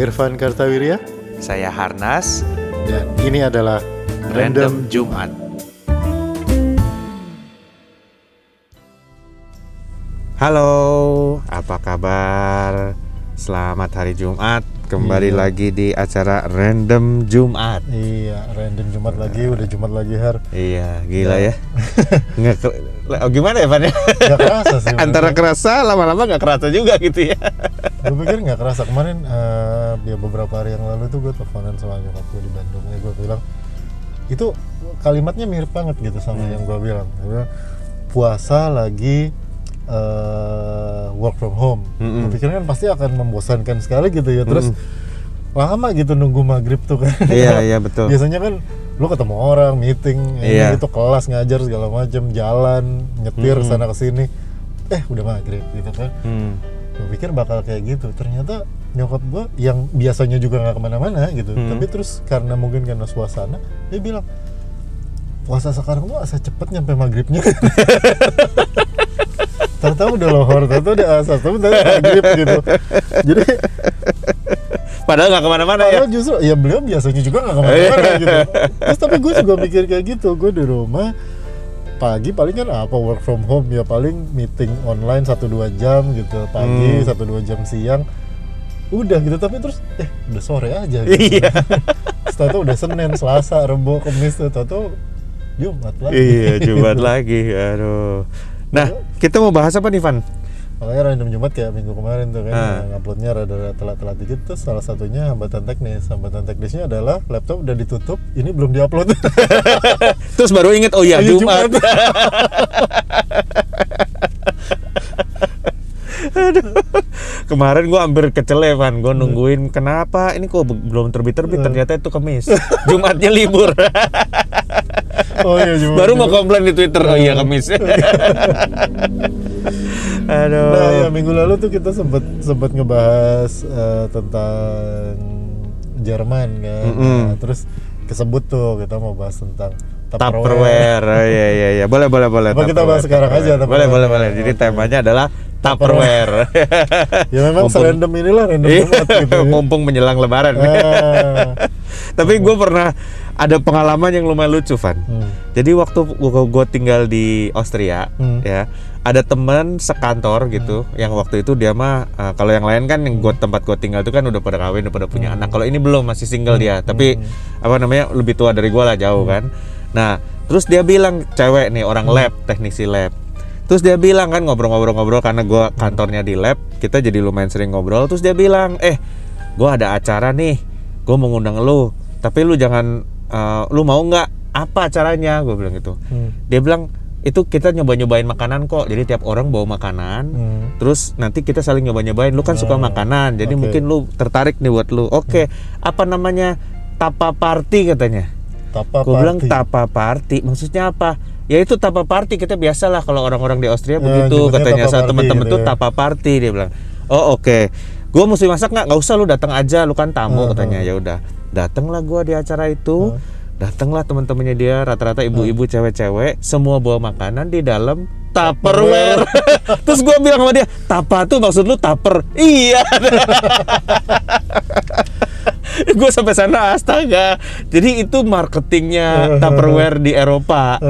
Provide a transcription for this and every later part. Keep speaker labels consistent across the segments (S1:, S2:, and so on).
S1: Irfan Kartawirya
S2: Saya Harnas,
S1: dan ini adalah
S2: Random Jumat. Halo, apa kabar? Selamat hari Jumat. Kembali
S1: Iya.
S2: lagi di acara Random Jumat.
S1: Iya, random Jumat lagi, udah Jumat lagi Har.
S2: Iya, gila ya. Nggak ke- oh, gimana ya, Pan? ya?
S1: Gak kerasa sih.
S2: Antara kerasa, lama-lama nggak kerasa juga gitu ya.
S1: gue pikir nggak kerasa kemarin ya beberapa hari yang lalu tuh gue teleponan sama nyokap gue di Bandung ya gue bilang itu kalimatnya mirip banget gitu sama
S2: Hmm.
S1: yang gue bilang bilang, puasa lagi eh, work from home
S2: Mm-mm.
S1: gue pikir kan pasti akan membosankan sekali gitu ya terus
S2: Mm-mm.
S1: lama gitu nunggu maghrib tuh kan
S2: Iya, iya betul.
S1: biasanya kan lu ketemu orang meeting ini
S2: Iya.
S1: itu kelas ngajar segala macam jalan nyetir
S2: Mm-mm.
S1: sana ke sini eh udah maghrib gitu kan
S2: Hmm.
S1: gue pikir bakal kayak gitu ternyata nyokap gue yang biasanya juga nggak ke mana-mana gitu
S2: Hmm.
S1: tapi terus karena mungkin karena suasana dia bilang puasa sekarang tuh asa cepet nyampe maghribnya tahu-tahu udah lohor tahu-tahu udah asar tapi udah maghrib gitu jadi
S2: Padahal nggak ke mana-mana ya.
S1: padahal justru ya beliau biasanya juga nggak ke mana-mana gitu terus tapi gue juga mikir kayak gitu gue di rumah pagi paling kan apa work from home ya paling meeting online 1-2 jam gitu pagi
S2: Hmm.
S1: satu dua jam siang udah gitu tapi terus eh udah sore aja gitu
S2: Iya.
S1: setelah itu udah Senin Selasa Rebo Kamis tuh tahu Jumat lagi
S2: Iya, Jumat lagi. Aduh. Nah, kita mau bahas apa nih, Van?
S1: makanya random Jumat kayak minggu kemarin tuh kan
S2: Ah.
S1: yang uploadnya rada telat-telat dikit terus salah satunya hambatan teknis hambatan teknisnya adalah laptop udah ditutup ini belum diupload
S2: Terus baru inget, oh iya,
S1: Iya,
S2: Jumat.
S1: Jumat.
S2: Aduh. Kemarin gua hampir kecele, Van. Gua nungguin kenapa ini kok be- belum terbit-terbit ternyata itu Kamis. Jumatnya libur.
S1: oh iya Jumat
S2: baru mau komplain di Twitter, oh iya Kamis. Aduh.
S1: Nah ya minggu lalu tuh kita sempat sempat ngebahas eh, tentang Jerman kan.
S2: Mm-mm.
S1: Nah, terus kesebut tuh kita mau bahas tentang
S2: Tupperware. Oh, iya iya iya. Boleh boleh boleh.
S1: Apa kita bahas sekarang aja
S2: Boleh
S1: Tupperware?
S2: boleh boleh. Jadi
S1: Oke.
S2: temanya adalah Tupperware.
S1: Ya memang
S2: Mumpung-
S1: serandom inilah random
S2: Iya,
S1: Jumat gitu. ya.
S2: mumpung menjelang lebaran.
S1: Ah.
S2: Tapi gue pernah ada pengalaman yang lumayan lucu, Van.
S1: Hmm.
S2: Jadi waktu gue tinggal di Austria,
S1: Hmm.
S2: ya ada teman sekantor gitu, yang waktu itu dia mah eh, kalau yang lain kan yang gue tempat gue tinggal itu kan udah pada kawin, udah pada punya
S1: Hmm.
S2: anak. Kalau ini belum masih single dia, tapi
S1: Hmm.
S2: apa namanya lebih tua dari gue lah jauh kan. Nah terus dia bilang cewek nih orang lab, teknisi lab. Terus dia bilang kan ngobrol-ngobrol-ngobrol karena gue kantornya di lab, kita jadi lumayan sering ngobrol. Terus dia bilang, eh, gue ada acara nih, gue mau ngundang lu, tapi lu jangan, eh, lu mau nggak? Apa acaranya? Gue bilang gitu.
S1: Hmm.
S2: Dia bilang itu kita nyoba-nyobain makanan kok, jadi tiap orang bawa makanan.
S1: Hmm.
S2: Terus nanti kita saling nyoba-nyobain. Lu kan suka
S1: Ah,
S2: makanan, jadi
S1: oke.
S2: mungkin lu tertarik nih buat lu. Oke, apa namanya? Tapa party katanya.
S1: Tapa
S2: Gue bilang tapa party, maksudnya apa? Ya itu tapa party kita biasalah kalau orang-orang di Austria
S1: Ya,
S2: begitu katanya
S1: party
S2: temen-temen
S1: gitu
S2: tuh
S1: ya.
S2: tapa party dia bilang. Oh oke, gue mesti masak nggak? Nggak usah lu datang aja, lu kan tamu
S1: Uh-huh.
S2: katanya. Ya udah, datanglah gue di acara itu.
S1: Uh.
S2: Datanglah teman-temannya dia rata-rata ibu-ibu cewek-cewek, semua bawa makanan di dalam Tupperware. Terus gue bilang sama dia, tapa tuh maksud lu tupper? Iya. gue sampai sana astaga. Jadi itu marketingnya Tupperware di Eropa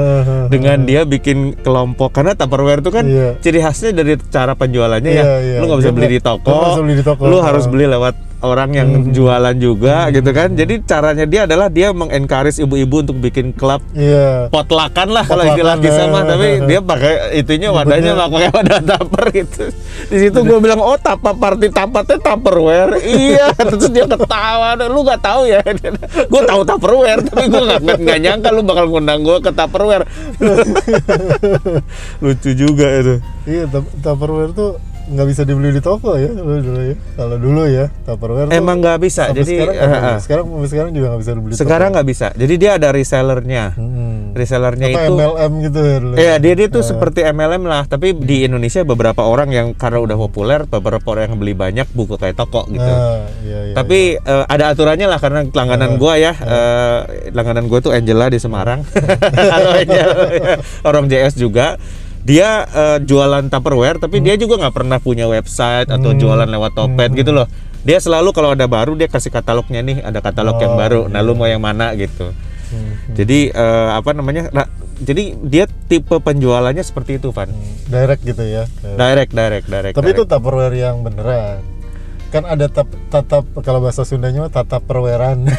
S2: dengan dia bikin kelompok karena Tupperware itu kan
S1: Iya.
S2: ciri khasnya dari cara penjualannya
S1: Iya,
S2: ya.
S1: iya.
S2: Lu nggak bisa
S1: Dia
S2: beli di
S1: nggak-
S2: toko.
S1: lu nggak bisa beli di toko.
S2: Lu harus beli lewat orang yang jualan juga gitu kan. Jadi caranya dia adalah dia mengencourage ibu-ibu untuk bikin klub
S1: Iya.
S2: potlakan lah kalau
S1: Potlakan,
S2: istilah kita mah.
S1: ya.
S2: tapi dia pakai itunya wadahnya nggak pakai wadah tupper gitu. Di situ gue bilang oh tapa party tapatnya tupperware. Iya terus dia ketawa. Lu nggak tahu ya. Gue tahu tupperware tapi gue nggak nggak nyangka lu bakal ngundang gue ke tupperware. Lucu juga itu.
S1: Iya, tup- Tupperware tuh nggak bisa dibeli di toko ya dulu, dulu ya. Kalau dulu ya Tupperware
S2: emang nggak bisa
S1: sampai
S2: jadi
S1: sekarang,
S2: eh, eh.
S1: bisa. sekarang sampai sekarang juga nggak bisa dibeli di
S2: sekarang
S1: toko.
S2: nggak bisa jadi dia ada resellernya
S1: Hmm.
S2: resellernya itu
S1: MLM gitu ya dulu.
S2: Iya dia dia tuh seperti MLM lah tapi di Indonesia beberapa orang yang karena udah populer beberapa orang yang beli banyak buku kayak toko gitu.
S1: Nah, iya, iya,
S2: tapi eh, ada aturannya lah karena langganan gua ya eh, langganan gua tuh Angela di Semarang Halo Angel orang JS juga dia eh, jualan Tupperware tapi dia juga nggak pernah punya website atau jualan lewat Topet gitu loh. Dia selalu kalau ada baru dia kasih katalognya nih ada katalog yang
S1: Oh,
S2: baru. nah
S1: iya.
S2: lu mau yang mana gitu.
S1: Hmm,
S2: jadi eh, apa namanya nah, jadi dia tipe penjualannya seperti itu Van.
S1: Hmm. direct gitu ya
S2: direct direct direct
S1: tapi itu
S2: direct.
S1: tupperware yang beneran kan ada tap, tatap kalau bahasa Sundanya tatap perweran.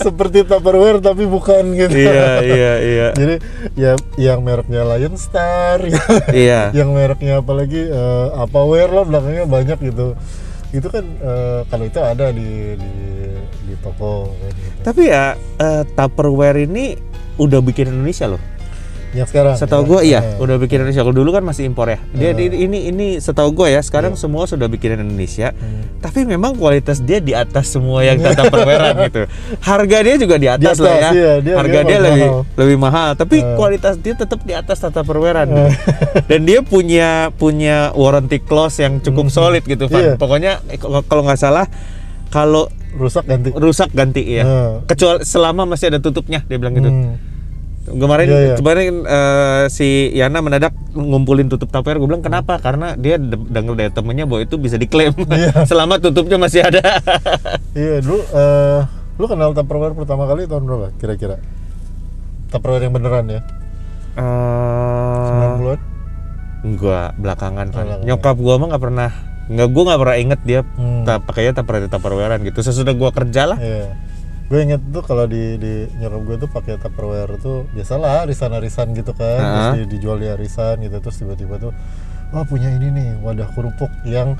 S1: Seperti tupperware tapi bukan gitu.
S2: Iya iya iya.
S1: Jadi ya yang mereknya Lion Star
S2: iya.
S1: yang mereknya apalagi eh, Apaware lah belakangnya banyak gitu. Itu kan eh, kalau itu ada di di, di toko kan gitu.
S2: tapi ya eh, Tupperware ini udah bikin Indonesia loh
S1: yang sekarang
S2: Setahu
S1: ya?
S2: gue iya,
S1: Eh,
S2: udah bikin Indonesia. Kalau dulu kan masih impor ya. Dia
S1: Eh.
S2: ini ini setahu gue ya, sekarang
S1: Iya.
S2: semua sudah bikin Indonesia.
S1: hmm.
S2: Tapi memang kualitas dia di atas semua yang tata perweran gitu. Harga dia juga di atas,
S1: Di
S2: lah
S1: atas,
S2: ya.
S1: iya, dia-
S2: Harga
S1: dia
S2: dia,
S1: mahal.
S2: lebih lebih mahal, tapi
S1: Eh.
S2: kualitas dia tetap di atas tata perweran. gitu. Dan dia punya punya warranty clause yang cukup solid gitu, Van.
S1: Iya.
S2: Pokoknya kalau nggak salah kalau
S1: rusak ganti
S2: rusak ganti ya.
S1: Eh.
S2: Kecuali selama masih ada tutupnya, dia bilang gitu.
S1: Hmm.
S2: Kemarin
S1: Iya, iya.
S2: kemarin eh, si Yana mendadak ngumpulin tutup tupperware. Gue bilang kenapa? Karena dia de- dengar dari temennya bahwa itu bisa diklaim
S1: Iya.
S2: selama tutupnya masih ada.
S1: iya dulu eh lu kenal Tupperware pertama kali tahun berapa kira-kira Tupperware yang beneran ya
S2: Eh,
S1: 90-an
S2: enggak belakangan kan.
S1: Belakangan.
S2: Nyokap gua mah nggak pernah nggak gua nggak pernah inget dia
S1: Hmm.
S2: pakainya tupperware tupperwarean gitu. Sesudah gua kerja lah.
S1: Iya. Gue inget tuh kalau di di nyokap gue tuh pakai Tupperware tuh biasalah arisan-arisan gitu kan, terus
S2: Heeh.
S1: di- dijual di arisan gitu terus tiba-tiba tuh wah punya ini nih wadah kerupuk yang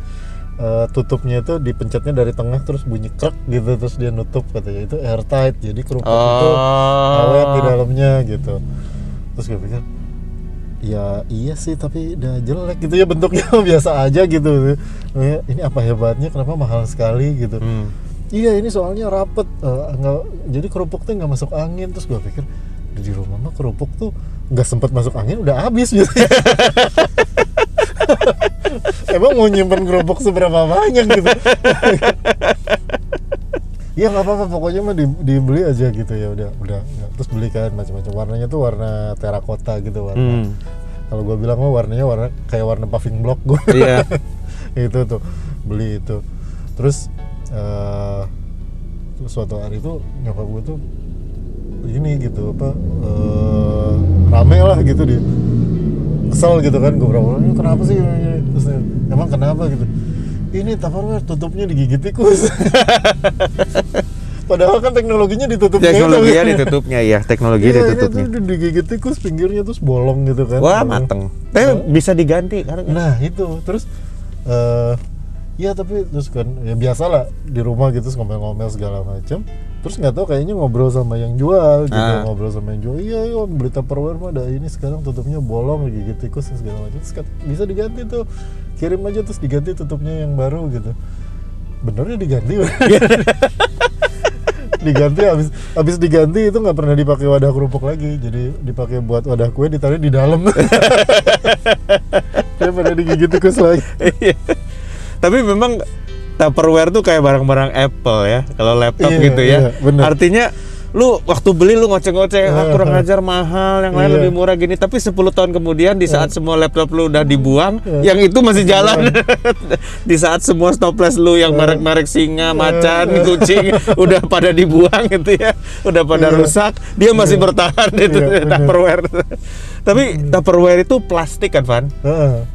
S1: eh, tutupnya itu dipencetnya dari tengah terus bunyi krek gitu terus dia nutup katanya itu airtight jadi kerupuk itu awet di dalamnya gitu. Terus gue pikir ya iya sih tapi udah jelek gitu ya bentuknya biasa aja gitu. Ini apa hebatnya kenapa mahal sekali gitu.
S2: Hmm.
S1: Iya ini soalnya rapet, eh, nggak jadi kerupuk tuh nggak masuk angin terus gue pikir di rumah mah kerupuk tuh nggak sempat masuk angin udah habis gitu. Emang mau nyimpen kerupuk seberapa banyak gitu? Iya nggak apa-apa pokoknya mah di- dibeli aja gitu ya udah udah ya. terus beli kan macam-macam warnanya tuh warna terakota gitu warna.
S2: Hmm.
S1: Kalau gue bilang mah warnanya warna kayak warna paving block gue.
S2: Iya.
S1: itu tuh beli itu terus eh terus suatu hari itu nyokap gue tuh ini gitu apa eh, rame lah gitu di kesel gitu kan gue berapa ini kenapa sih? Terus emang kenapa? gitu. Ini Tupperware tutupnya digigit tikus. Padahal kan teknologinya ditutupnya itu.
S2: Teknologinya ditutupnya ya, teknologi
S1: Iya,
S2: ditutupnya.
S1: itu digigit tikus pinggirnya terus bolong gitu kan.
S2: Wah, mateng. Tapi bisa diganti karena
S1: Nah itu. Terus eh ya tapi terus kan ya biasa lah di rumah gitu ngomel-ngomel segala macam terus nggak tahu kayaknya ngobrol sama yang jual gitu
S2: Ah.
S1: ngobrol sama yang jual. Iya iya beli tupperware mah ada ini sekarang tutupnya bolong gigit tikus dan segala macam kat- bisa diganti tuh kirim aja terus diganti tutupnya yang baru gitu. Benernya diganti. Diganti habis habis diganti itu nggak pernah dipakai wadah kerupuk lagi. Jadi dipakai buat wadah kue ditaruh di dalam. Daripada digigit tikus lagi.
S2: Iya. Tapi memang Tupperware tuh kayak barang-barang Apple ya, kalau laptop
S1: Iya,
S2: gitu ya.
S1: iya, bener.
S2: Artinya lu waktu beli lu ngoceh-ngoceh, ah,
S1: Iya.
S2: kurang ajar mahal, yang lain
S1: Iya.
S2: lebih murah gini. Tapi 10 tahun kemudian di saat semua laptop lu udah dibuang,
S1: Iya.
S2: yang itu masih jalan. di saat semua stoples lu yang merek-merek singa, macan,
S1: Iya.
S2: kucing udah pada dibuang gitu ya, udah pada
S1: Iya.
S2: rusak, dia masih bertahan itu
S1: Iya.
S2: Tupperware. Tapi Tupperware itu plastik kan, Van?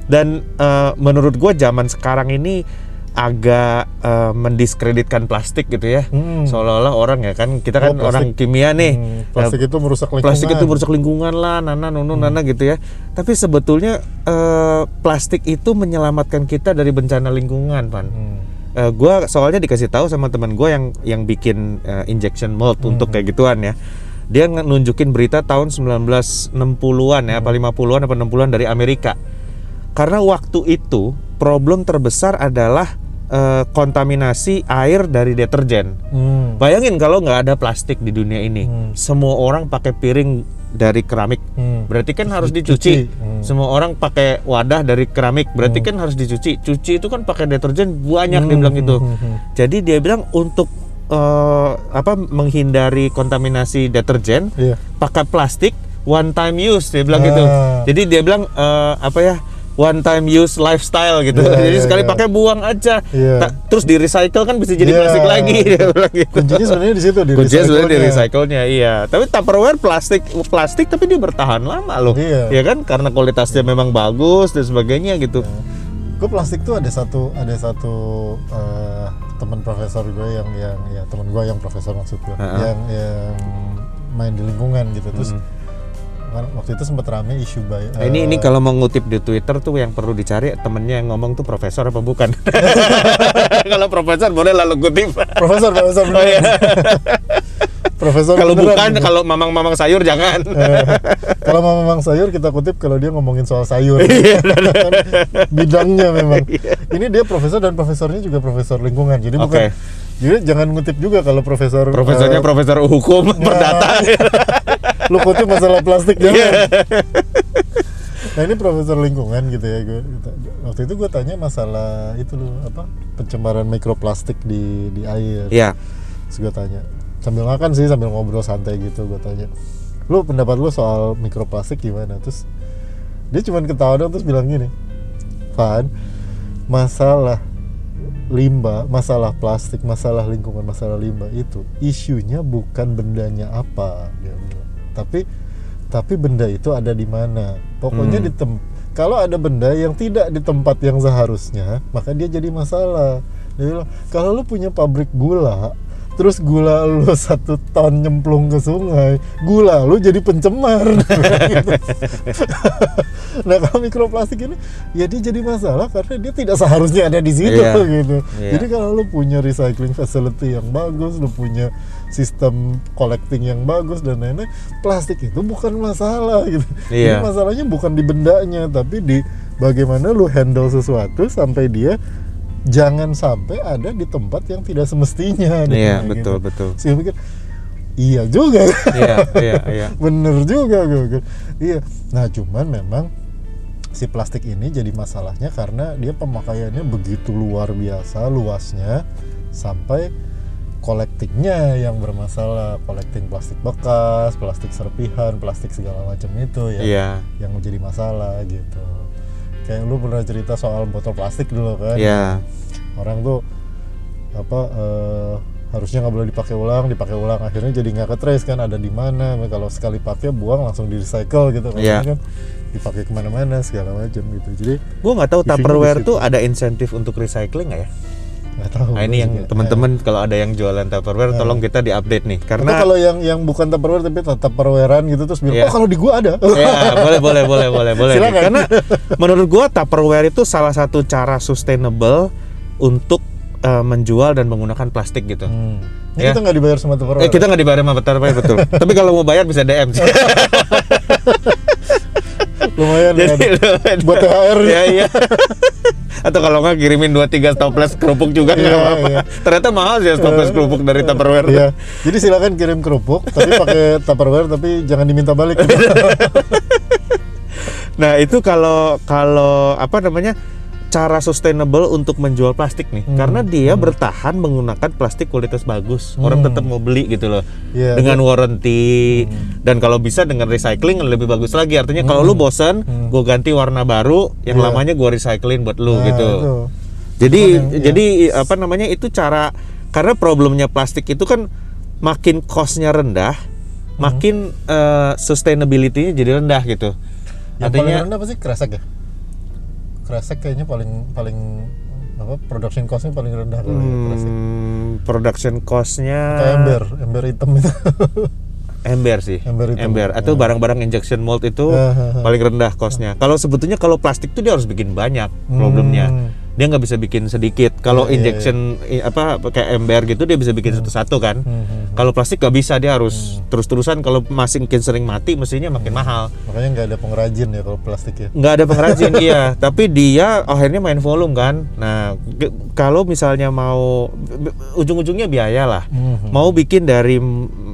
S2: Dan eh, menurut gue zaman sekarang ini agak eh, mendiskreditkan plastik gitu ya.
S1: Hmm.
S2: seolah-olah orang ya kan kita kan
S1: Oh,
S2: orang kimia nih.
S1: Hmm, plastik
S2: Eh,
S1: itu merusak lingkungan.
S2: plastik itu merusak lingkungan lah nana nunu nana gitu ya. Tapi sebetulnya eh, plastik itu menyelamatkan kita dari bencana lingkungan pan
S1: Hmm.
S2: Eh, gua soalnya dikasih tahu sama teman gue yang yang bikin eh, injection mold untuk kayak gituan ya. Dia nunjukin berita tahun 1960-an ya apa 50-an apa 60-an dari Amerika. Karena waktu itu problem terbesar adalah eh, kontaminasi air dari deterjen
S1: Hmm.
S2: bayangin kalau nggak ada plastik di dunia ini
S1: Hmm.
S2: semua orang pakai piring dari keramik
S1: Hmm.
S2: berarti kan harus
S1: Dicuci.
S2: dicuci.
S1: Hmm.
S2: Semua orang pakai wadah dari keramik, berarti kan harus dicuci. Cuci itu kan pakai deterjen banyak dia
S1: Hmm,
S2: bilang gitu.
S1: hmm, hmm.
S2: Jadi dia bilang untuk eh, apa menghindari kontaminasi deterjen,
S1: Iya.
S2: pakai plastik one time use dia bilang gitu.
S1: Ah.
S2: Jadi dia bilang eh, apa ya? One time use lifestyle gitu.
S1: Iya,
S2: Jadi
S1: iya,
S2: sekali
S1: iya.
S2: pakai buang aja.
S1: Iya.
S2: Ta- terus di recycle kan bisa jadi
S1: Iya.
S2: plastik lagi dia bilang gitu.
S1: kuncinya sebenarnya di situ di
S2: Kuncinya sebenarnya di
S1: recycle-nya.
S2: iya. Tapi Tupperware plastik plastik tapi dia bertahan lama loh.
S1: Iya.
S2: Ya kan karena kualitasnya memang bagus dan sebagainya gitu.
S1: gue plastik tuh ada satu ada satu eh, teman profesor gue yang yang ya teman gue yang profesor maksud gue
S2: Ha-ha.
S1: yang yang main di lingkungan gitu terus kan waktu itu sempat rame isu bay
S2: Nah, ini ini kalau mau ngutip di Twitter tuh yang perlu dicari temennya yang ngomong tuh profesor apa bukan? kalau profesor boleh lalu kutip.
S1: profesor profesor
S2: Oh, iya.
S1: profesor
S2: kalau bukan kalau mamang-mamang sayur jangan.
S1: Eh, kalau memang sayur kita kutip kalau dia ngomongin soal sayur
S2: Iya,
S1: bidangnya memang ini dia profesor dan profesornya juga profesor lingkungan jadi bukan
S2: Oke.
S1: jadi jangan ngutip juga kalau profesor
S2: Profesornya
S1: eh,
S2: profesor hukum perdata.
S1: Lu kutip masalah plastik
S2: Iya.
S1: jangan. Nah ini profesor lingkungan gitu ya gue waktu itu gue tanya masalah itu loh apa pencemaran mikroplastik di di air.
S2: Iya.
S1: terus gue tanya sambil makan sih sambil ngobrol santai gitu gue tanya lu pendapat lu soal mikroplastik gimana? Terus dia cuman ketawa dong terus bilang gini Van masalah limbah masalah plastik masalah lingkungan masalah limbah itu isunya bukan bendanya apa. Dia tapi tapi benda itu ada di mana pokoknya
S2: Hmm.
S1: di tem kalau ada benda yang tidak di tempat yang seharusnya maka dia jadi masalah dia kalau lu punya pabrik gula terus gula lu satu ton nyemplung ke sungai gula lu jadi pencemar Gitu. nah kalau mikroplastik ini ya dia jadi masalah karena dia tidak seharusnya ada di situ
S2: Iya.
S1: gitu
S2: Iya.
S1: jadi kalau lu punya recycling facility yang bagus lu punya sistem collecting yang bagus dan lain-lain plastik itu bukan masalah gitu
S2: Iya.
S1: jadi masalahnya bukan di bendanya tapi di bagaimana lu handle sesuatu sampai dia jangan sampai ada di tempat yang tidak semestinya
S2: Iya,
S1: Gitu.
S2: betul betul.
S1: saya pikir iya juga
S2: Iya, iya, iya.
S1: bener juga gue iya nah cuman memang si plastik ini jadi masalahnya karena dia pemakaiannya begitu luar biasa luasnya sampai collectingnya yang bermasalah collecting plastik bekas plastik serpihan plastik segala macam itu ya
S2: Iya.
S1: yang menjadi masalah gitu kayak lu pernah cerita soal botol plastik dulu kan
S2: Iya.
S1: orang tuh apa eh, harusnya nggak boleh dipakai ulang dipakai ulang akhirnya jadi nggak ke trace kan ada di mana kalau sekali pakai buang langsung di recycle gitu kan
S2: Iya.
S1: Ini kan dipakai ke mana-mana segala macam gitu jadi
S2: Gua nggak tahu Tupperware tuh ada insentif untuk recycling nggak ya?
S1: Nggak tahu
S2: Nah, ini yang
S1: juga.
S2: teman-teman kalau ada yang jualan Tupperware
S1: Nah.
S2: tolong kita diupdate nih
S1: Atau
S2: karena
S1: kalau yang yang bukan Tupperware tapi Tupperwarean gitu terus bilang
S2: Iya.
S1: oh kalau di gua ada
S2: Ya, boleh boleh boleh boleh boleh.
S1: Silakan.
S2: Karena menurut gua Tupperware itu salah satu cara sustainable untuk eh, menjual dan menggunakan plastik gitu.
S1: Hmm. Ini
S2: Ya.
S1: kita nggak dibayar sama Tupperware
S2: Eh, kita nggak dibayar sama Tupperware betul. Tapi kalau mau bayar bisa DM sih.
S1: lumayan ya
S2: Jadi
S1: buat THR
S2: ya iya. Atau kalau nggak kirimin 2 3 stoples kerupuk juga nggak
S1: Iya,
S2: apa-apa.
S1: iya.
S2: Ternyata mahal sih stoples kerupuk dari Tupperware.
S1: Iya. Jadi silakan kirim kerupuk tapi pakai Tupperware tapi jangan diminta balik.
S2: Nah, itu kalau kalau apa namanya? Cara sustainable untuk menjual plastik nih
S1: Hmm.
S2: karena dia bertahan menggunakan plastik kualitas bagus orang
S1: Hmm.
S2: tetap mau beli gitu loh
S1: Iya,
S2: dengan warranty dan kalau bisa dengan recycling lebih bagus lagi artinya kalau lu bosan
S1: Hmm.
S2: gue ganti warna baru yang
S1: Iya.
S2: lamanya gue recycling buat lu
S1: Nah,
S2: gitu
S1: itu.
S2: jadi
S1: yang-
S2: jadi apa namanya itu cara karena problemnya plastik itu kan makin costnya rendah
S1: Hmm.
S2: makin eh, sustainability-nya jadi rendah gitu
S1: Yang
S2: artinya
S1: paling rendah sih kresek ya? Kresek kayaknya paling paling apa production costnya paling rendah kali ya, kresek.
S2: hmm, production cost-nya
S1: Kayak ember, ember hitam itu.
S2: ember sih
S1: Ember itu.
S2: atau barang-barang injection mold itu
S1: Ya, ya, ya.
S2: paling rendah cost-nya kalau sebetulnya kalau plastik tuh dia harus bikin banyak problemnya
S1: Hmm.
S2: Dia nggak bisa bikin sedikit. Kalau
S1: Iya, iya,
S2: injection i- apa kayak ember gitu dia bisa bikin satu-satu kan.
S1: Hmm, hmm.
S2: kalau plastik nggak bisa dia harus terus-terusan. Kalau masih makin sering mati mestinya makin mahal.
S1: Makanya nggak ada pengrajin ya kalau plastik ya.
S2: nggak ada pengrajin iya. Tapi dia akhirnya main volume kan. Nah kalau misalnya mau ujung-ujungnya biaya lah.
S1: Hmm, hmm.
S2: mau bikin dari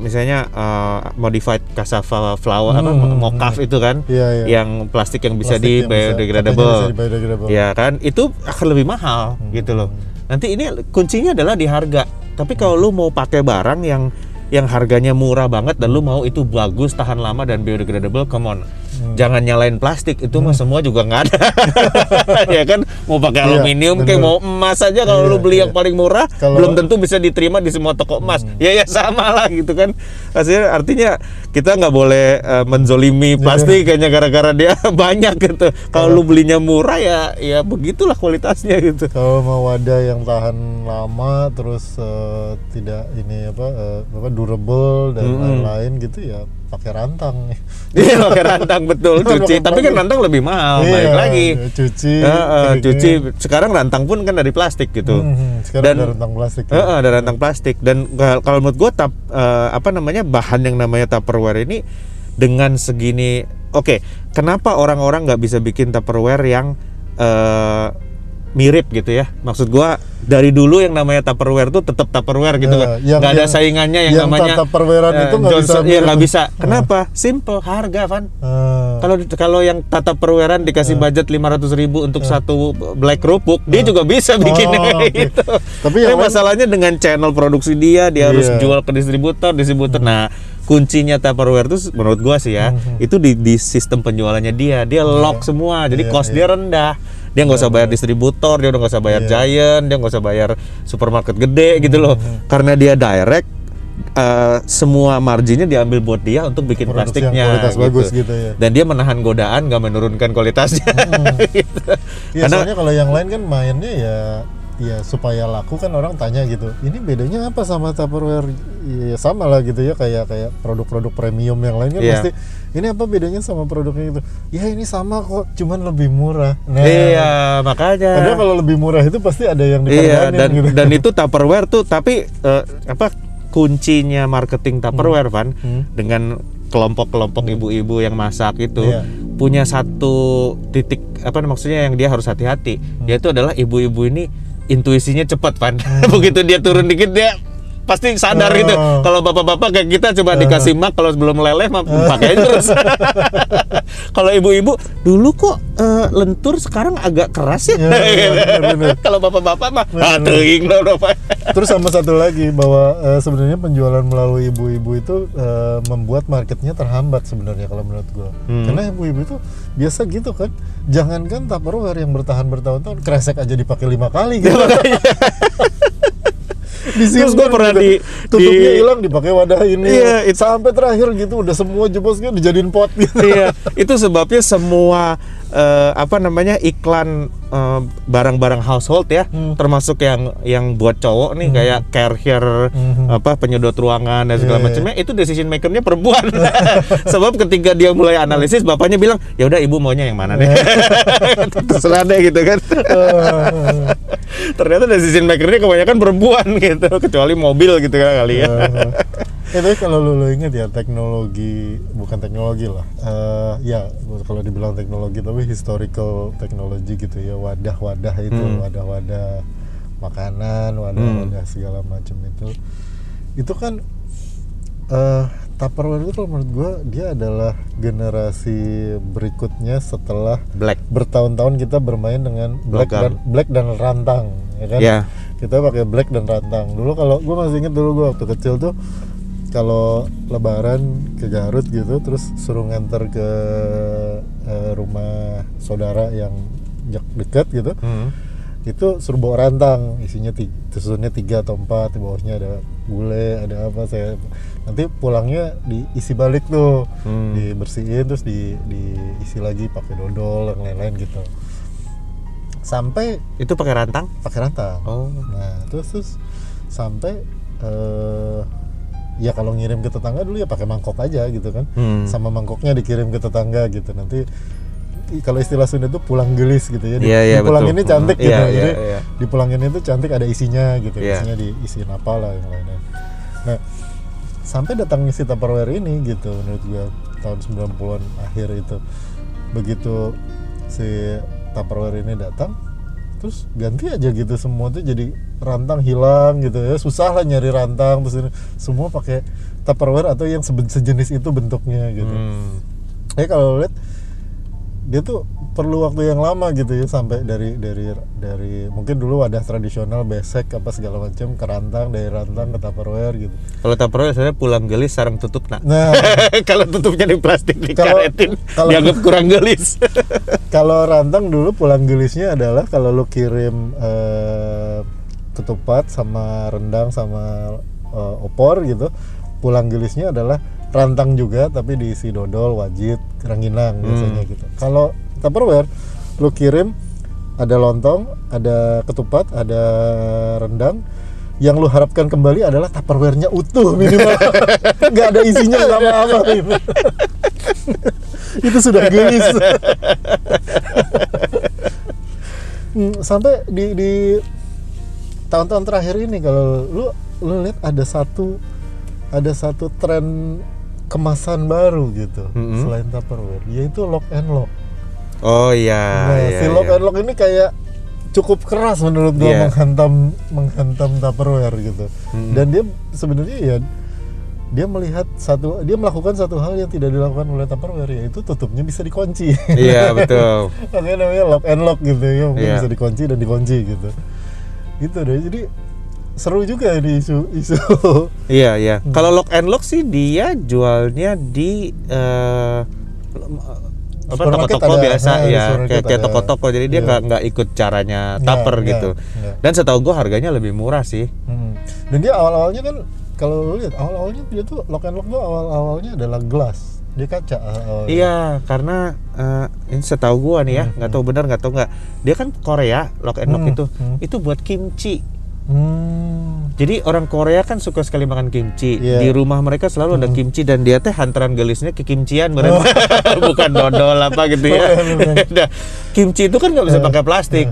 S2: misalnya uh, modified cassava flower apa
S1: Hmm,
S2: mocaf itu kan
S1: Iya, iya.
S2: yang plastik yang bisa
S1: Plastik
S2: di
S1: yang bisa-
S2: biodegradable
S1: katanya bisa di biodegradable.
S2: ya kan? Itu akan lebih mahal gitu loh. Nanti ini kuncinya adalah di harga. Tapi kalau lu mau pakai barang yang yang harganya murah banget dan lu mau itu bagus tahan lama dan biodegradable come on jangan nyalain plastik itu mah semua juga nggak ada. Ya kan? Mau pakai
S1: Iya,
S2: aluminium kayak mau emas aja kalau
S1: Iya,
S2: lu beli
S1: iya.
S2: yang paling murah
S1: Kalau-
S2: belum tentu bisa diterima di semua toko emas. Ya ya sama lah gitu kan. Hasilnya artinya kita nggak boleh eh, menzolimi plastik kayaknya gara-gara dia banyak gitu. Kalau lu belinya murah ya ya begitulah kualitasnya gitu.
S1: Kalau mau wadah yang tahan lama terus eh, tidak ini apa eh, apa durable dan lain-lain gitu ya pakai rantang.
S2: Iya pakai rantang betul cuci. Tapi kan rantang. lebih mahal balik
S1: Iya,
S2: lagi.
S1: cuci
S2: eh,
S1: keringin.
S2: cuci. sekarang rantang pun kan dari plastik gitu.
S1: Mhm, sekarang
S2: Dan-
S1: ada rantang plastik ya.
S2: Eh, ada rantang plastik. Dan kal- kalau menurut gue tap eh, apa namanya bahan yang namanya tupperware ini dengan segini oke kenapa orang-orang nggak bisa bikin tupperware yang eh, mirip gitu ya maksud gua dari dulu yang namanya tupperware tuh tetap tupperware gitu
S1: Eh,
S2: kan
S1: yang-
S2: nggak ada
S1: yang-
S2: saingannya yang,
S1: yang
S2: namanya
S1: Tupperwarean
S2: eh,
S1: itu nggak bisa
S2: Johnson iya nggak bisa kenapa simple harga Van
S1: Eh,
S2: kalau kalau yang tata perweran dikasih budget 500.000 ribu untuk satu black kerupuk, dia juga bisa bikinnya
S1: Oh, oke.
S2: gitu.
S1: Tapi yang lain-
S2: masalahnya dengan channel produksi dia, dia harus
S1: Iya.
S2: jual ke distributor, distributor. Nah, kuncinya Tupperware itu menurut gua sih ya,
S1: Mhm.
S2: itu di, di sistem penjualannya dia. Dia lock semua, jadi
S1: Iya,
S2: cost
S1: iya.
S2: dia rendah. Dia nggak usah bayar distributor, dia udah nggak usah bayar
S1: Iya.
S2: giant, dia nggak usah bayar supermarket gede gitu loh.
S1: Mhm.
S2: Karena dia direct, eh, semua marginnya diambil buat dia untuk bikin
S1: Produksi
S2: plastiknya.
S1: kualitas bagus gitu ya.
S2: Dan dia menahan godaan, nggak menurunkan kualitasnya. gitu.
S1: Iya,
S2: Karena
S1: soalnya kalau yang lain kan mainnya ya ya supaya laku kan orang tanya gitu. Ini bedanya apa sama Tupperware? Ya sama lah gitu ya kayak kayak produk-produk premium yang lain kan
S2: Iya.
S1: pasti ini apa bedanya sama produknya itu? Ya ini sama kok, cuman lebih murah. Nah,
S2: Iya, makanya.
S1: Padahal kalau lebih murah itu pasti ada yang
S2: Iya, dan
S1: gitu.
S2: dan itu Tupperware tuh tapi eh, apa kuncinya marketing Tupperware Van
S1: Hmm.
S2: dengan kelompok-kelompok ibu-ibu yang masak itu
S1: Iya.
S2: punya satu titik apa maksudnya yang dia harus hati-hati
S1: Hmm.
S2: yaitu adalah ibu-ibu ini intuisinya cepat Van
S1: Hmm.
S2: begitu dia turun dikit dia pasti sadar gitu
S1: Oh.
S2: kalau bapak-bapak kayak kita coba dikasih mak kalau sebelum meleleh mah pakai terus kalau ibu-ibu dulu kok eh, lentur sekarang agak keras ya
S1: Ya,
S2: kalau bapak-bapak mah ah teuing.
S1: Terus sama satu lagi bahwa eh, sebenarnya penjualan melalui ibu-ibu itu eh, membuat marketnya terhambat sebenarnya kalau menurut gua.
S2: Hmm.
S1: Karena ibu-ibu itu biasa gitu kan. Jangankan Tupperware yang bertahan bertahun-tahun, kresek aja dipakai lima kali gitu.
S2: Terus gua pernah di-
S1: tutupnya
S2: di-
S1: hilang dipakai wadah ini.
S2: Iya,
S1: sampai terakhir gitu udah semua jebosnya dijadiin pot gitu.
S2: iya itu sebabnya semua eh, apa namanya iklan eh, barang-barang household ya.
S1: Hmm.
S2: termasuk yang yang buat cowok nih kayak carrier
S1: Hmm.
S2: apa penyedot ruangan dan segala
S1: Iya,
S2: macamnya itu decision makernya perempuan. Sebab ketika dia mulai analisis bapaknya bilang ya udah ibu maunya yang mana nih? Terserah deh gitu kan. Ternyata decision makernya kebanyakan perempuan gitu. Kecuali mobil gitu kan kali ya
S1: Eh, tapi kalau lu, lu inget ya teknologi bukan teknologi lah. Eh ya kalau dibilang teknologi tapi historical teknologi gitu ya wadah-wadah itu
S2: Hmm.
S1: wadah-wadah makanan wadah-wadah segala macam itu. Itu kan eh Tupperware itu kalau menurut gua dia adalah generasi berikutnya setelah
S2: black.
S1: bertahun-tahun kita bermain dengan black dan black dan rantang ya kan?
S2: Ya.
S1: Kita pakai black dan rantang. Dulu kalau gue masih inget dulu gue waktu kecil tuh kalau lebaran ke Garut gitu terus suruh nganter ke eh, rumah saudara yang dekat gitu.
S2: Hmm.
S1: itu suruh bawa rantang isinya tiga, susunnya tiga atau empat di bawahnya ada gulai ada apa saya nanti pulangnya diisi balik tuh.
S2: Hmm.
S1: dibersihin terus di diisi lagi pakai dodol yang lain-lain gitu. Sampai
S2: itu pakai rantang?
S1: Pakai rantang.
S2: Oh.
S1: Nah, terus terus sampai eh ya kalau ngirim ke tetangga dulu ya pakai mangkok aja gitu kan.
S2: Hmm.
S1: Sama mangkoknya dikirim ke tetangga gitu. Nanti kalau istilah Sunda itu pulang gelis gitu ya. Di,
S2: Iya, iya,
S1: pulang
S2: betul.
S1: ini cantik
S2: Hmm.
S1: gitu.
S2: Iya,
S1: Jadi
S2: iya.
S1: di pulang ini tuh cantik ada isinya gitu.
S2: Iya.
S1: Isinya diisiin apa lah yang lainnya. Nah, sampai datangnya si Tupperware ini gitu menurut gua tahun 90-an akhir itu. Begitu si Tupperware ini datang terus ganti aja gitu semua tuh jadi rantang hilang gitu ya susah lah nyari rantang terus ini semua pakai Tupperware atau yang sejenis itu bentuknya gitu
S2: Hmm.
S1: Eh kalau lihat dia tuh perlu waktu yang lama gitu ya sampai dari dari dari mungkin dulu wadah tradisional besek apa segala macam ke rantang dari rantang ke tupperware gitu
S2: Kalau Tupperware saya pulang gelis sarang tutup nak.
S1: nah
S2: kalau tutupnya di plastik dikaretin
S1: kalau-
S2: dianggap kurang gelis.
S1: kalau rantang dulu pulang gelisnya adalah kalau lu kirim eh, ketupat sama rendang sama eh, opor gitu pulang gelisnya adalah rantang juga tapi diisi dodol wajit ranginang biasanya gitu kalau tupperware. Lu kirim ada lontong ada ketupat ada rendang. Yang lu harapkan kembali adalah tupperware-nya utuh minimal. Nggak ada isinya sama apa itu sudah gelis. Hmm, sampai di di tahun-tahun terakhir ini kalau lu lu lihat ada satu ada satu tren kemasan baru gitu
S2: Mm-mm.
S1: selain Tupperware yaitu lock and lock.
S2: Oh iya.
S1: nah,
S2: iya,
S1: si lock
S2: iya.
S1: and lock ini kayak cukup keras menurut gua
S2: Iya.
S1: menghantam menghantam Tupperware gitu.
S2: Mm-mm.
S1: Dan dia sebenarnya ya dia melihat satu dia melakukan satu hal yang tidak dilakukan oleh Tupperware yaitu tutupnya bisa dikunci.
S2: Iya betul.
S1: makanya namanya lock and lock gitu ya mungkin
S2: Iya.
S1: bisa dikunci dan dikunci gitu itu deh jadi seru juga ini isu isu
S2: Iya iya.
S1: Hmm.
S2: Kalau lock and lock sih dia jualnya di eh, apa toko-toko biasa
S1: Nah,
S2: ya kayak toko-toko jadi dia
S1: Iya.
S2: nggak nggak ikut caranya
S1: nggak,
S2: gitu. Dan setahu gua harganya lebih murah sih.
S1: Hmm. dan dia awal awalnya kan kalau lu lihat awal awalnya dia tuh lock and lock tuh awal awalnya adalah gelas dia kaca awal-awalnya.
S2: Iya, karena eh, ini setahu gua nih ya,
S1: Hmm,
S2: nggak tahu benar nggak tahu nggak. Dia kan Korea lock and lock
S1: Hmm,
S2: itu,
S1: hmm.
S2: itu buat kimchi.
S1: Hmm.
S2: Jadi orang Korea kan suka sekali makan kimchi.
S1: Iya.
S2: Di rumah mereka selalu ada kimchi dan dia teh hantaran gelisnya ke kimchian bener.
S1: Oh.
S2: Bukan dodol apa gitu ya.
S1: Bukan, bukan.
S2: Nah, kimchi itu kan nggak bisa
S1: Eh,
S2: pakai plastik.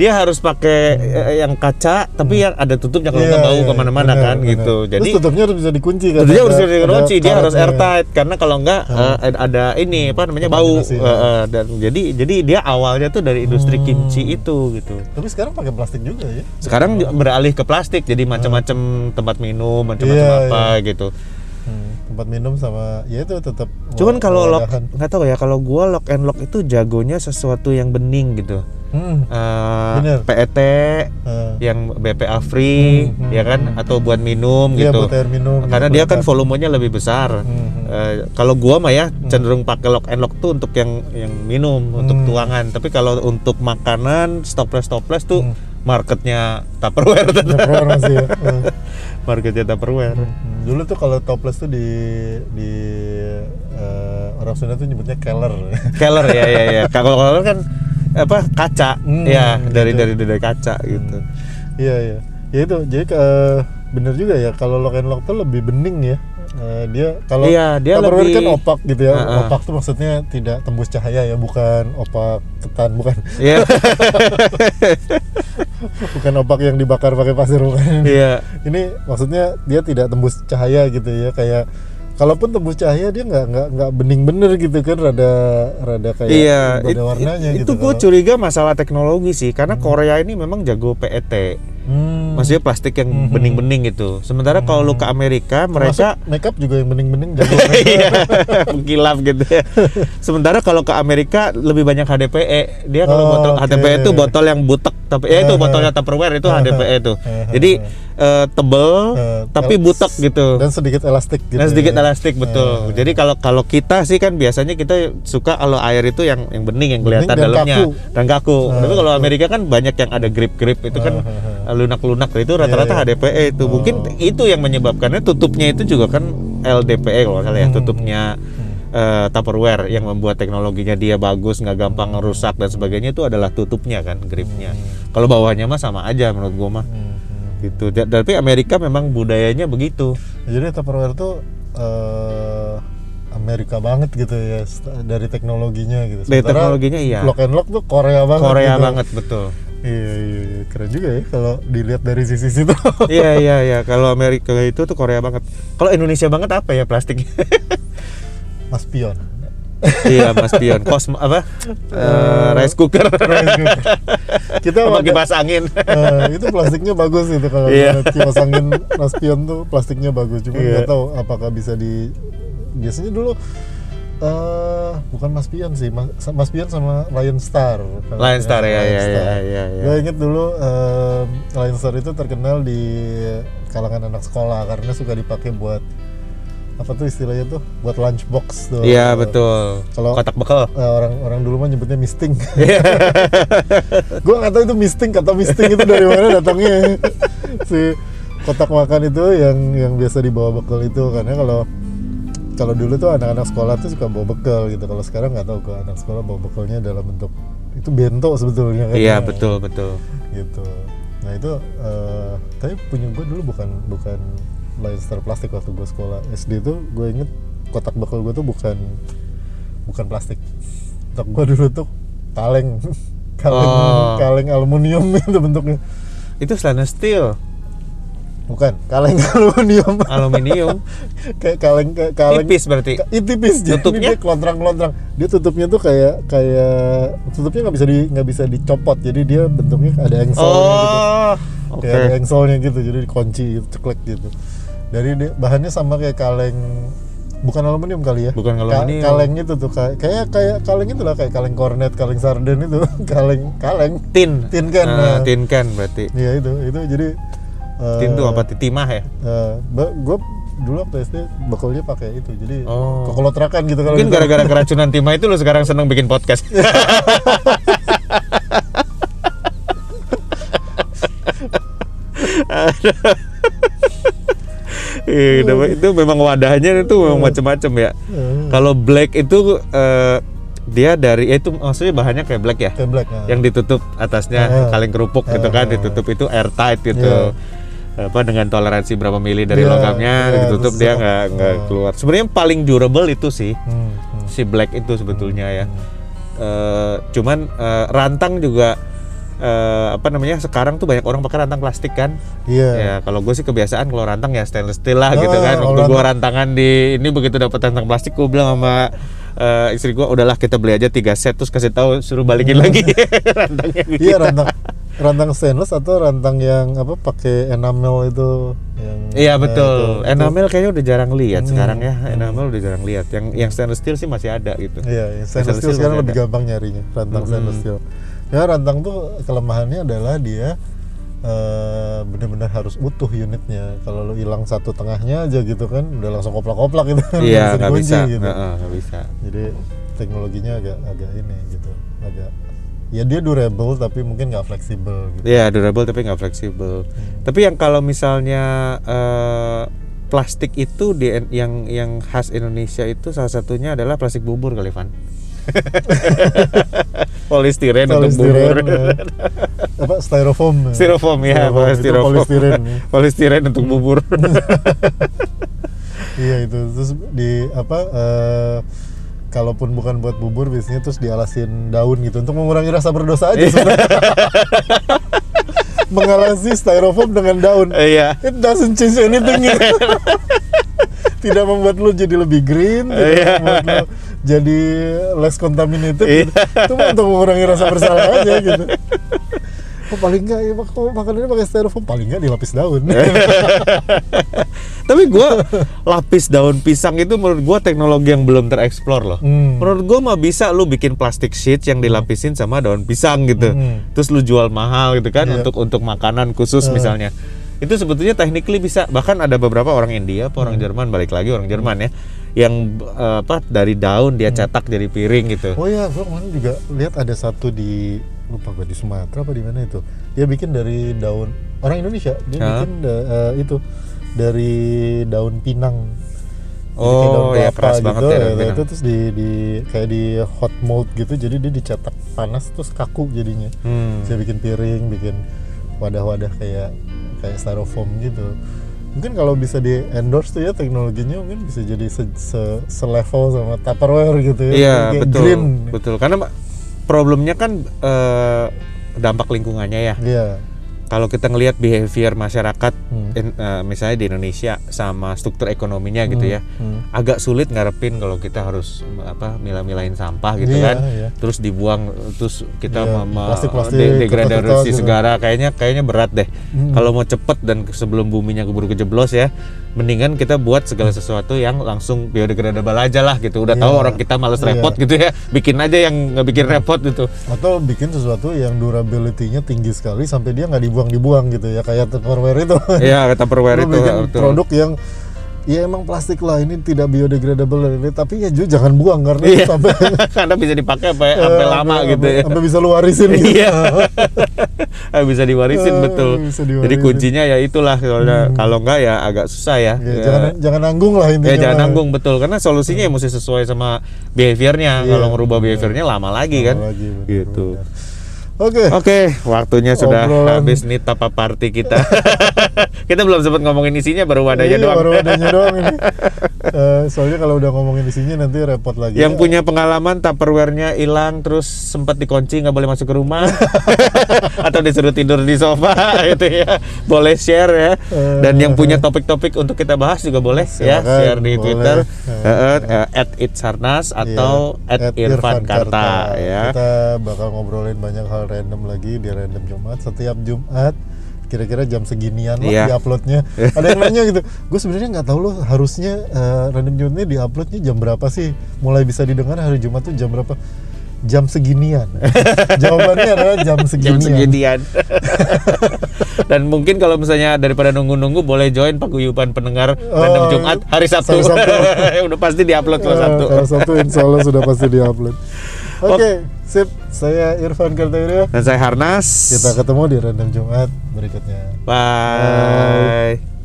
S2: Dia harus pakai eh, yang kaca tapi yang ada tutupnya kalau
S1: Iya,
S2: nggak bau
S1: iya,
S2: ke mana-mana
S1: benar,
S2: kan
S1: benar.
S2: gitu.
S1: Terus
S2: Jadi
S1: tutupnya harus bisa dikunci kan
S2: Tentunya harus
S1: Ada-
S2: ada
S1: ada
S2: kunci, dia harus airtight karena kalau enggak eh, ada ini apa namanya bau
S1: ya.
S2: eh, dan jadi jadi dia awalnya tuh dari industri
S1: Hmm.
S2: kimchi itu gitu.
S1: tapi sekarang pakai plastik juga ya
S2: Sekarang beralih ke plastik jadi macam-macam tempat minum, macam-macam
S1: Iya,
S2: apa gitu.
S1: Hmm, tempat minum sama ya itu tetap
S2: Cuman kalau lock nggak tahu ya kalau gua lock and lock itu jagonya sesuatu yang bening gitu.
S1: Hmm.
S2: Eh,
S1: Bener.
S2: PET
S1: eh.
S2: yang BPA free
S1: Hmm, hmm,
S2: ya kan atau buat minum
S1: Iya,
S2: gitu.
S1: buat air minum,
S2: Karena
S1: gitu,
S2: dia kan volumenya lebih besar.
S1: Hmm, hmm.
S2: Eh, kalau gua mah ya cenderung pakai lock and lock tuh untuk yang yang minum, untuk
S1: Hmm.
S2: tuangan. Tapi kalau untuk makanan stoples stoples tuh
S1: Hmm.
S2: marketnya Tupperware.
S1: Tupperware masih ya.
S2: Marketnya Tupperware.
S1: Hmm, Dulu tuh kalau toples tuh di di eh, orang Sunda tuh nyebutnya keller.
S2: Keller ya ya ya. Kalau keller kan apa kaca
S1: Hmm,
S2: ya dari,
S1: gitu.
S2: dari dari kaca gitu.
S1: Iya iya. Ya itu jadi eh, bener juga ya kalau lock and lock tuh lebih bening ya. Eh, dia kalau
S2: Iya, dia
S1: Tupperware
S2: lebih-
S1: kan opak gitu ya.
S2: Heeh.
S1: Opak tuh maksudnya tidak tembus cahaya ya, bukan opak ketan, bukan
S2: Iya.
S1: bukan opak yang dibakar pakai pasir bukan.
S2: Iya.
S1: Ini maksudnya dia tidak tembus cahaya gitu ya kayak kalaupun tembus cahaya dia nggak nggak nggak bening bener gitu kan rada rada kayak
S2: Iya, it-
S1: warnanya
S2: it-
S1: gitu
S2: itu gue
S1: kalau-
S2: curiga masalah teknologi sih, karena Korea ini memang jago PET,
S1: Hmm.
S2: maksudnya plastik yang
S1: Mhm.
S2: bening-bening gitu. Sementara kalau lu ke Amerika, mereka
S1: Termasuk makeup juga yang bening-bening jago
S2: iya kilap gitu ya. Sementara kalau ke Amerika lebih banyak HDPE. Dia kalau
S1: Oh,
S2: botol
S1: oke.
S2: HDPE itu botol yang butek tapi ya itu botolnya Tupperware itu HDPE itu. Jadi eh, tebel
S1: Eh,
S2: tapi butek gitu.
S1: dan sedikit elastik gitu
S2: Dan sedikit
S1: ya.
S2: elastik betul. Jadi kalau kalau kita sih kan biasanya kita suka kalau air itu yang yang bening yang kelihatan
S1: Bening
S2: dalamnya
S1: kaku.
S2: dan kaku. Tapi kalau Amerika kan banyak yang ada grip-grip itu kan lunak-lunak itu rata-rata
S1: Iya, iya.
S2: HDPE itu. Mungkin itu yang menyebabkannya tutupnya itu juga kan LDPE kalau salah ya
S1: Hmm.
S2: tutupnya eh, Tupperware yang membuat teknologinya dia bagus nggak gampang rusak dan sebagainya itu adalah tutupnya kan gripnya. Kalau bawahnya mah sama aja menurut gua mah
S1: Hmm, hmm.
S2: gitu. Tapi Amerika memang budayanya begitu.
S1: jadi Tupperware tuh eh, Amerika banget gitu ya dari teknologinya gitu
S2: Dari
S1: Sementara
S2: teknologinya iya.
S1: Lock and Lock tuh Korea banget
S2: Korea
S1: gitu.
S2: banget betul.
S1: Iya iya iya. keren juga ya kalau dilihat dari sisi situ
S2: iya iya iya kalau Amerika itu tuh Korea banget. Kalau Indonesia banget apa ya plastik?
S1: Mas Pion
S2: iya Mas Pion. Kosmo apa? Eh, rice cooker.
S1: Rice cooker. kita pakai-
S2: kipas angin.
S1: Eh, itu plastiknya bagus gitu kalau
S2: Iya.
S1: lihat kipas angin Mas Pion tuh plastiknya bagus cuma
S2: Iya.
S1: nggak tahu apakah bisa di biasanya dulu eh bukan Mas Pion sih, Mas, Mas Pion sama Lion Star.
S2: Lion Star ya
S1: Lion
S2: ya
S1: Star.
S2: ya ya. ya.
S1: Gue inget dulu em, Lion Star itu terkenal di kalangan anak sekolah karena suka dipakai buat apa tuh istilahnya tuh buat lunchbox tuh.
S2: Iya betul.
S1: Kalau-
S2: kotak bekal.
S1: Eh, orang orang dulu mah nyebutnya misting.
S2: Iya.
S1: gue nggak tahu itu misting kata misting itu dari mana datangnya si kotak makan itu yang yang biasa dibawa bekal itu karena kalau kalau dulu tuh anak-anak sekolah tuh suka bawa bekal gitu. Kalau sekarang nggak tahu kok anak sekolah bawa bekalnya dalam bentuk itu bento sebetulnya. Kan
S2: Iya betul betul.
S1: gitu. Nah itu eh, tapi punya gue dulu bukan bukan Lion Star plastik waktu gue sekolah. SD tuh gue inget kotak bekal gue tuh bukan bukan plastik. Kotak gue dulu tuh kaleng. Kaleng
S2: Oh.
S1: kaleng aluminium itu bentuknya.
S2: Itu stainless steel,
S1: bukan kaleng aluminium
S2: aluminium,
S1: kayak kaleng kayak kaleng
S2: tipis berarti.
S1: Ka- tipis jadi
S2: Tutupnya?
S1: dia kelontrang kelontrang dia tutupnya tuh kayak kayak tutupnya nggak bisa di nggak bisa dicopot jadi dia bentuknya ada engselnya gitu
S2: Oh, oke.
S1: kayak ada engselnya gitu jadi dikunci gitu ceklek gitu dari dia- bahannya sama kayak kaleng bukan aluminium kali ya
S2: Bukan
S1: Ka-
S2: aluminium.
S1: kaleng itu tuh kayak kayak kayak kaleng itu lah kayak kaleng kornet kaleng sarden itu kaleng kaleng
S2: Tin.
S1: Tin
S2: Ah,
S1: nah.
S2: tin can berarti.
S1: iya itu itu jadi eh,
S2: Tin tuh apa? Timah ya?
S1: gue dulu waktu SD bekalnya pakai itu jadi
S2: Oh.
S1: kekolotrakan gitu kalau
S2: Mungkin
S1: gitu.
S2: gara-gara keracunan timah itu lu sekarang seneng bikin podcast. Iya, itu memang wadahnya itu memang macam-macam ya.
S1: Eh,
S2: Kalau black itu eh, dia dari ya itu maksudnya bahannya kayak black ya.
S1: kayak black nah.
S2: Yang ditutup atasnya
S1: Ah.
S2: kaleng kerupuk gitu kan, ditutup itu airtight gitu.
S1: Iya.
S2: Apa dengan toleransi berapa mili dari
S1: Iya,
S2: logamnya
S1: iya,
S2: ditutup dia nggak nggak
S1: ah.
S2: keluar. Sebenarnya paling durable itu sih
S1: Hmm, hmm.
S2: si black itu sebetulnya ya. Eh, cuman eh, rantang juga eh, apa namanya sekarang tuh banyak orang pakai rantang plastik kan.
S1: iya
S2: Ya kalau gue sih kebiasaan kalau rantang ya stainless steel lah
S1: Ah,
S2: gitu kan.
S1: kalau
S2: Waktu gue rantangan di ini begitu dapat rantang plastik gue bilang sama eh, istri gue udahlah kita beli aja tiga set terus kasih tahu suruh balikin lagi rantangnya.
S1: iya rantang rantang stainless atau rantang yang apa pakai enamel itu yang
S2: Iya betul.
S1: itu- itu-
S2: Enamel kayaknya udah jarang lihat
S1: Hmm,
S2: sekarang ya. Enamel udah jarang lihat. Yang yang stainless steel sih masih ada gitu.
S1: Iya, yang stainless
S2: Stainless
S1: steel
S2: steel
S1: sekarang lebih
S2: ada.
S1: gampang nyarinya, rantang
S2: Mm-mm.
S1: stainless steel. Ya rantang tuh kelemahannya adalah dia eh, benar-benar harus utuh unitnya. Kalau lo hilang satu tengahnya aja gitu kan, udah langsung koplak-koplak gitu.
S2: Iya nggak bisa.
S1: gitu.
S2: Nggak bisa.
S1: Jadi teknologinya agak agak ini gitu, agak ya dia durable tapi mungkin nggak fleksibel gitu.
S2: Iya durable tapi nggak fleksibel.
S1: Hmm.
S2: Tapi yang kalau misalnya eh, plastik itu di yang yang khas Indonesia itu salah satunya adalah plastik bubur kali Van. Polistiren untuk bubur.
S1: Polistiren, ya. apa styrofoam? ya?
S2: Styrofoam ya,
S1: Styrofoam, itu
S2: styrofoam.
S1: Polistiren. ya.
S2: Polistiren untuk bubur.
S1: Iya itu terus di apa eh, kalaupun bukan buat bubur biasanya terus dialasin daun gitu untuk mengurangi rasa berdosa aja sebenarnya. Mengalasi styrofoam dengan daun.
S2: Iya.
S1: It doesn't change anything. gitu. tidak membuat lu jadi lebih green, tidak
S2: Iya.
S1: membuat lu jadi less contaminated.
S2: Iya.
S1: gitu. Itu mah untuk mengurangi rasa bersalah aja gitu. Oh, paling enggak ya kok makanannya pakai styrofoam paling enggak dilapis daun.
S2: Tapi gua lapis daun pisang itu menurut gua teknologi yang belum tereksplor loh.
S1: Hmm.
S2: Menurut gua mah bisa lu bikin plastik sheets yang dilapisin sama daun pisang gitu.
S1: Hmm.
S2: Terus lu jual mahal gitu kan
S1: Iya.
S2: untuk untuk makanan khusus
S1: Hmm.
S2: misalnya. Itu sebetulnya technically bisa. Bahkan ada beberapa orang India, apa orang
S1: Hmm.
S2: Jerman balik lagi orang Jerman ya yang eh, apa dari daun dia cetak jadi piring gitu.
S1: Oh ya, gua kemarin juga lihat ada satu di lupa gue di Sumatera apa di mana itu. Dia bikin dari daun orang Indonesia. Dia
S2: Hah?
S1: bikin da- eh, itu dari daun pinang. Jadi
S2: Oh,
S1: daun
S2: ya,
S1: kelapa
S2: keras banget ya daun
S1: ya,
S2: pinang.
S1: Itu terus di, di kayak di hot mold gitu. Jadi dia dicetak panas terus kaku jadinya.
S2: Hmm.
S1: Saya bikin piring, bikin wadah-wadah kayak kayak styrofoam gitu. Mungkin kalau bisa di endorse tuh ya teknologinya mungkin bisa jadi se, se- selevel sama Tupperware gitu ya.
S2: Iya betul,
S1: green.
S2: betul. Karena problemnya kan eh, dampak lingkungannya ya.
S1: Iya.
S2: Kalau kita ngelihat behavior masyarakat,
S1: Hmm.
S2: in- eh, misalnya di Indonesia sama struktur ekonominya gitu
S1: Hmm,
S2: ya,
S1: hmm.
S2: agak sulit ngarepin kalau kita harus m- apa milah-milahin sampah gitu
S1: Iya,
S2: kan,
S1: iya.
S2: terus dibuang, terus kita
S1: Iya,
S2: me- me-
S1: plastik-plastik,
S2: de- degradasi
S1: gitu.
S2: segara, kayaknya kayaknya berat deh.
S1: Hmm.
S2: Kalau mau cepet dan sebelum buminya keburu kejeblos ya, mendingan kita buat segala sesuatu yang langsung biodegradable aja lah gitu udah
S1: Iya.
S2: tahu orang kita males
S1: Iya.
S2: repot gitu ya bikin aja yang nggak bikin repot gitu
S1: atau bikin sesuatu yang durability-nya tinggi sekali sampai dia nggak dibuang-dibuang gitu ya kayak Tupperware itu
S2: Iya, Tupperware
S1: Lu
S2: itu
S1: bikin
S2: betul.
S1: produk yang ya emang plastik lah ini tidak biodegradable tapi ya juga jangan buang karena
S2: Iya.
S1: sampai
S2: karena bisa dipakai sampai, sampai
S1: eh,
S2: lama
S1: sampai-
S2: gitu ya.
S1: sampai bisa lu warisin gitu.
S2: Iya. Ah, bisa diwarisin
S1: Eh,
S2: betul.
S1: bisa
S2: Jadi
S1: diwarisin.
S2: kuncinya ya itulah soalnya kalau enggak ya agak susah ya.
S1: Ya,
S2: Ya.
S1: jangan jangan nanggung lah intinya
S2: Ya jangan
S1: lah.
S2: nanggung betul karena solusinya ya mesti sesuai sama behaviornya.
S1: Iya,
S2: Kalau ngerubah behaviornya lama lagi kan.
S1: Lama lagi, benar,
S2: gitu.
S1: Oke.
S2: Oke, waktunya sudah
S1: Obrolan.
S2: habis nih tapa party kita. kita belum sempat ngomongin isinya baru wadahnya
S1: Iya,
S2: doang.
S1: baru wadahnya doang ini. Eh, soalnya kalau udah ngomongin di sini nanti repot lagi.
S2: Yang punya pengalaman Tupperware-nya hilang terus sempat dikunci nggak boleh masuk ke rumah atau disuruh tidur di sofa gitu ya. Boleh share ya. Dan yang punya topik-topik untuk kita bahas juga boleh ya
S1: Silakan,
S2: share di
S1: boleh.
S2: Twitter
S1: Eh.
S2: at itsarnas atau
S1: Iya,
S2: at Irfan Karta ya.
S1: Kita bakal ngobrolin banyak hal random lagi di random Jumat setiap Jumat kira-kira jam seginian lah
S2: Iya.
S1: di uploadnya ada yang nanya gitu gue sebenarnya nggak tahu loh harusnya eh, random Jumat ini di uploadnya jam berapa sih mulai bisa didengar hari Jumat tuh jam berapa jam seginian jawabannya adalah jam
S2: Jam
S1: seginian
S2: seginian. Dan mungkin kalau misalnya daripada nunggu-nunggu boleh join paguyuban pendengar random
S1: Oh,
S2: Jumat hari Sabtu.
S1: hari Sabtu.
S2: Udah pasti diupload kalau
S1: Eh,
S2: Sabtu.
S1: kalau Sabtu insya Allah sudah pasti diupload oke sip. Saya Irfan Kartawirya
S2: Dan saya Harnas.
S1: kita ketemu di random Jumat berikutnya.
S2: Bye.